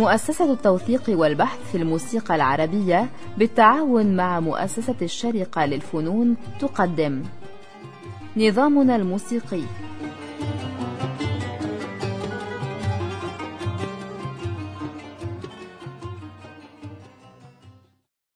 مؤسسة التوثيق والبحث في الموسيقى العربية بالتعاون مع مؤسسة الشرقة للفنون تقدم. نظامنا الموسيقي.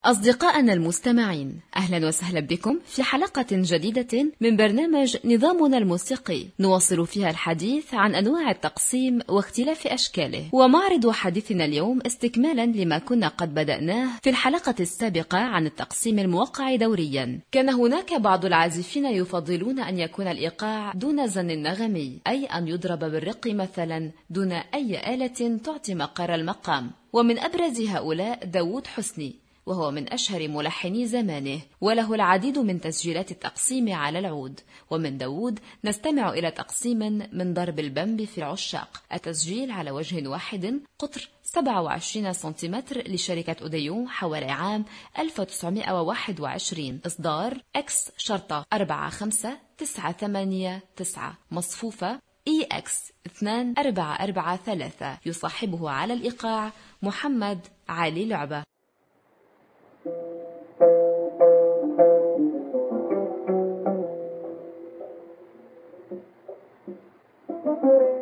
أصدقائنا المستمعين أهلا وسهلا بكم في حلقة جديدة من برنامج نظامنا الموسيقي. نواصل فيها الحديث عن أنواع التقسيم واختلاف أشكاله. ومعرض حديثنا اليوم استكمالا لما كنا قد بدأناه في الحلقة السابقة عن التقسيم الموقع دوريا. كان هناك بعض العازفين يفضلون أن يكون الإيقاع دون زن نغمي أي أن يضرب بالرق مثلا دون أي آلة تعطي مقر المقام. ومن أبرز هؤلاء داود حسني. وهو من أشهر ملحني زمانه وله العديد من تسجيلات التقسيم على العود. ومن داود نستمع إلى تقسيم من ضرب البمب في العشاق. التسجيل على وجه واحد قطر 27 سنتيمتر لشركة أوديون حوالي عام 1921 إصدار X شرطة 45989 مصفوفة إي إكس 2443 يصاحبه على الإيقاع محمد علي Spirit.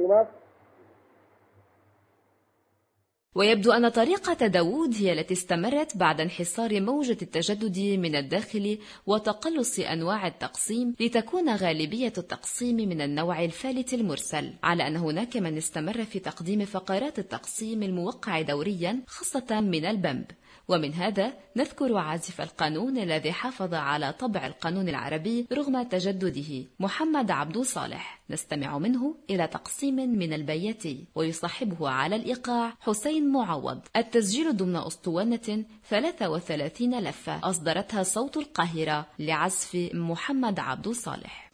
لعبة ويبدو أن طريقة داوود هي التي استمرت بعد انحصار موجة التجدد من الداخل وتقلص أنواع التقسيم لتكون غالبية التقسيم من النوع الفالت المرسل على أن هناك من استمر في تقديم فقرات التقسيم الموقع دوريا خاصة من البمب ومن هذا نذكر عازف القانون الذي حافظ على طبع القانون العربي رغم تجدده محمد عبد صالح. نستمع منه إلى تقسيم من البياتي ويصاحبه على الإيقاع حسين معوض. التسجيل ضمن أسطوانة 33 لفة أصدرتها صوت القاهرة لعزف محمد عبد صالح.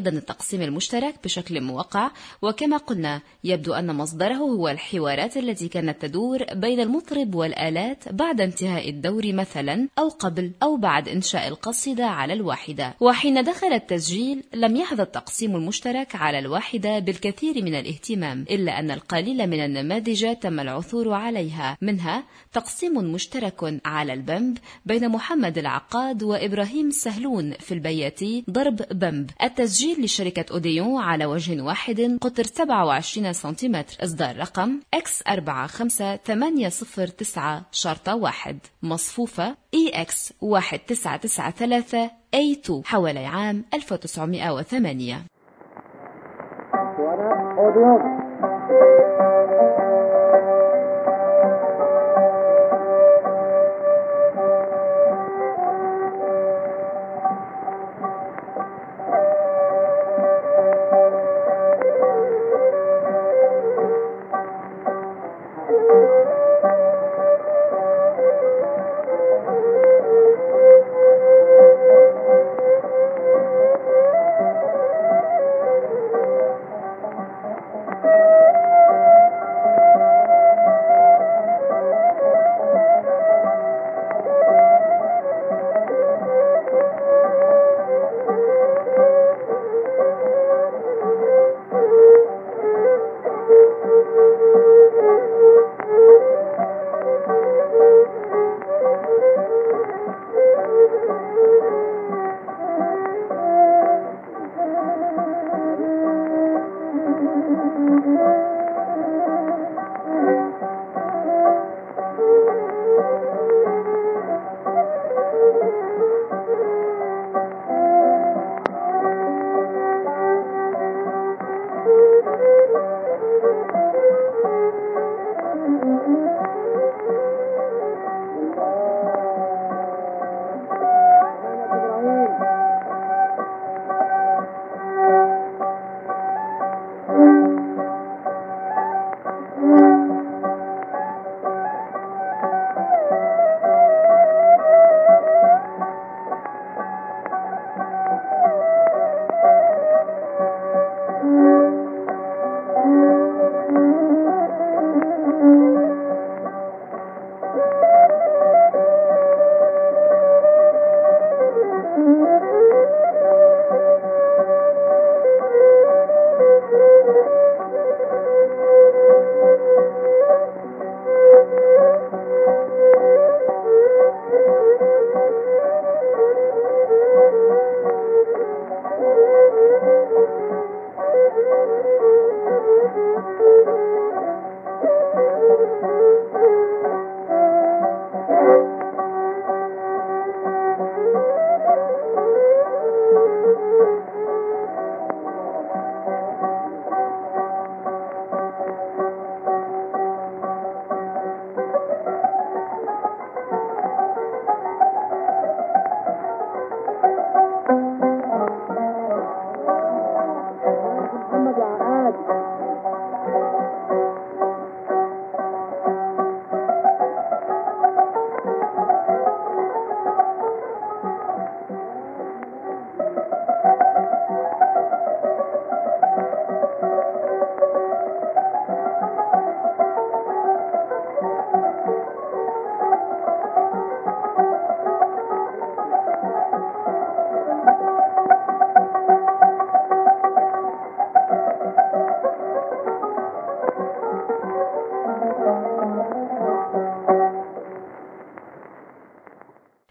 أيضا التقسيم المشترك بشكل موقع وكما قلنا يبدو أن مصدره هو الحوارات التي كانت تدور بين المطرب والآلات بعد انتهاء الدور مثلا أو قبل أو بعد إنشاء القصيدة على الواحدة. وحين دخل التسجيل لم يحظى التقسيم المشترك على الواحدة بالكثير من الاهتمام إلا أن القليل من النماذج تم العثور عليها. منها تقسيم مشترك على البمب بين محمد العقاد وإبراهيم سهلون في البياتي ضرب بمب التسجيل لشركة أوديون على وجه واحد قطر 27 سنتيمتر إصدار رقم X45809 شرطة واحد مصفوفة EX 1993 A2 حوالي عام 1908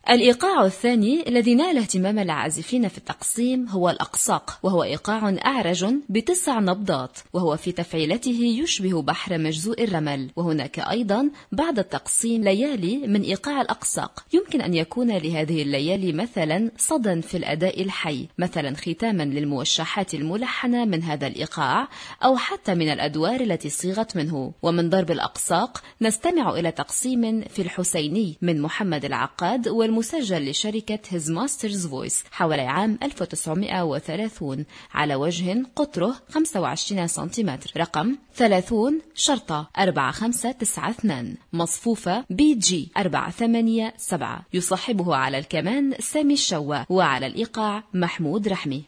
الإيقاع الثاني الذي نال اهتمام العازفين في التقسيم هو الأقصاق وهو إيقاع أعرج بتسع نبضات وهو في تفعيلته يشبه بحر مجزوء الرمل. وهناك أيضا بعد التقسيم ليالي من إيقاع الأقصاق. يمكن أن يكون لهذه الليالي مثلا صدى في الأداء الحي مثلا ختاما للموشحات الملحنة من هذا الإيقاع أو حتى من الأدوار التي صيغت منه. ومن ضرب الأقصاق نستمع إلى تقسيم في الحسيني من محمد العقاد والمسجل لشركة His Master's Voice حوالي عام 1930 على وجه قطره 25 سنتيمتر. رقم 30 شرطة 4592 مصفوفة بي جي 487 يصاحبه على الكمان سامي الشوا وعلى الإيقاع محمود رحمي.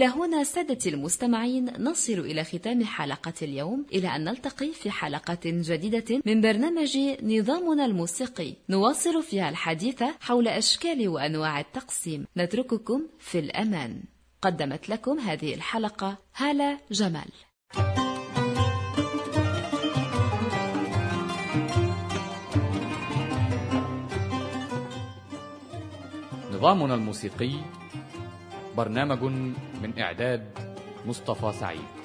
إلى هنا سادتي المستمعين نصل إلى ختام حلقة اليوم. إلى أن نلتقي في حلقة جديدة من برنامج نظامنا الموسيقي. نواصل فيها الحديث حول أشكال وأنواع التقسيم. نترككم في الأمان. قدمت لكم هذه الحلقة هالة جمال. نظامنا الموسيقي برنامج من إعداد مصطفى سعيد.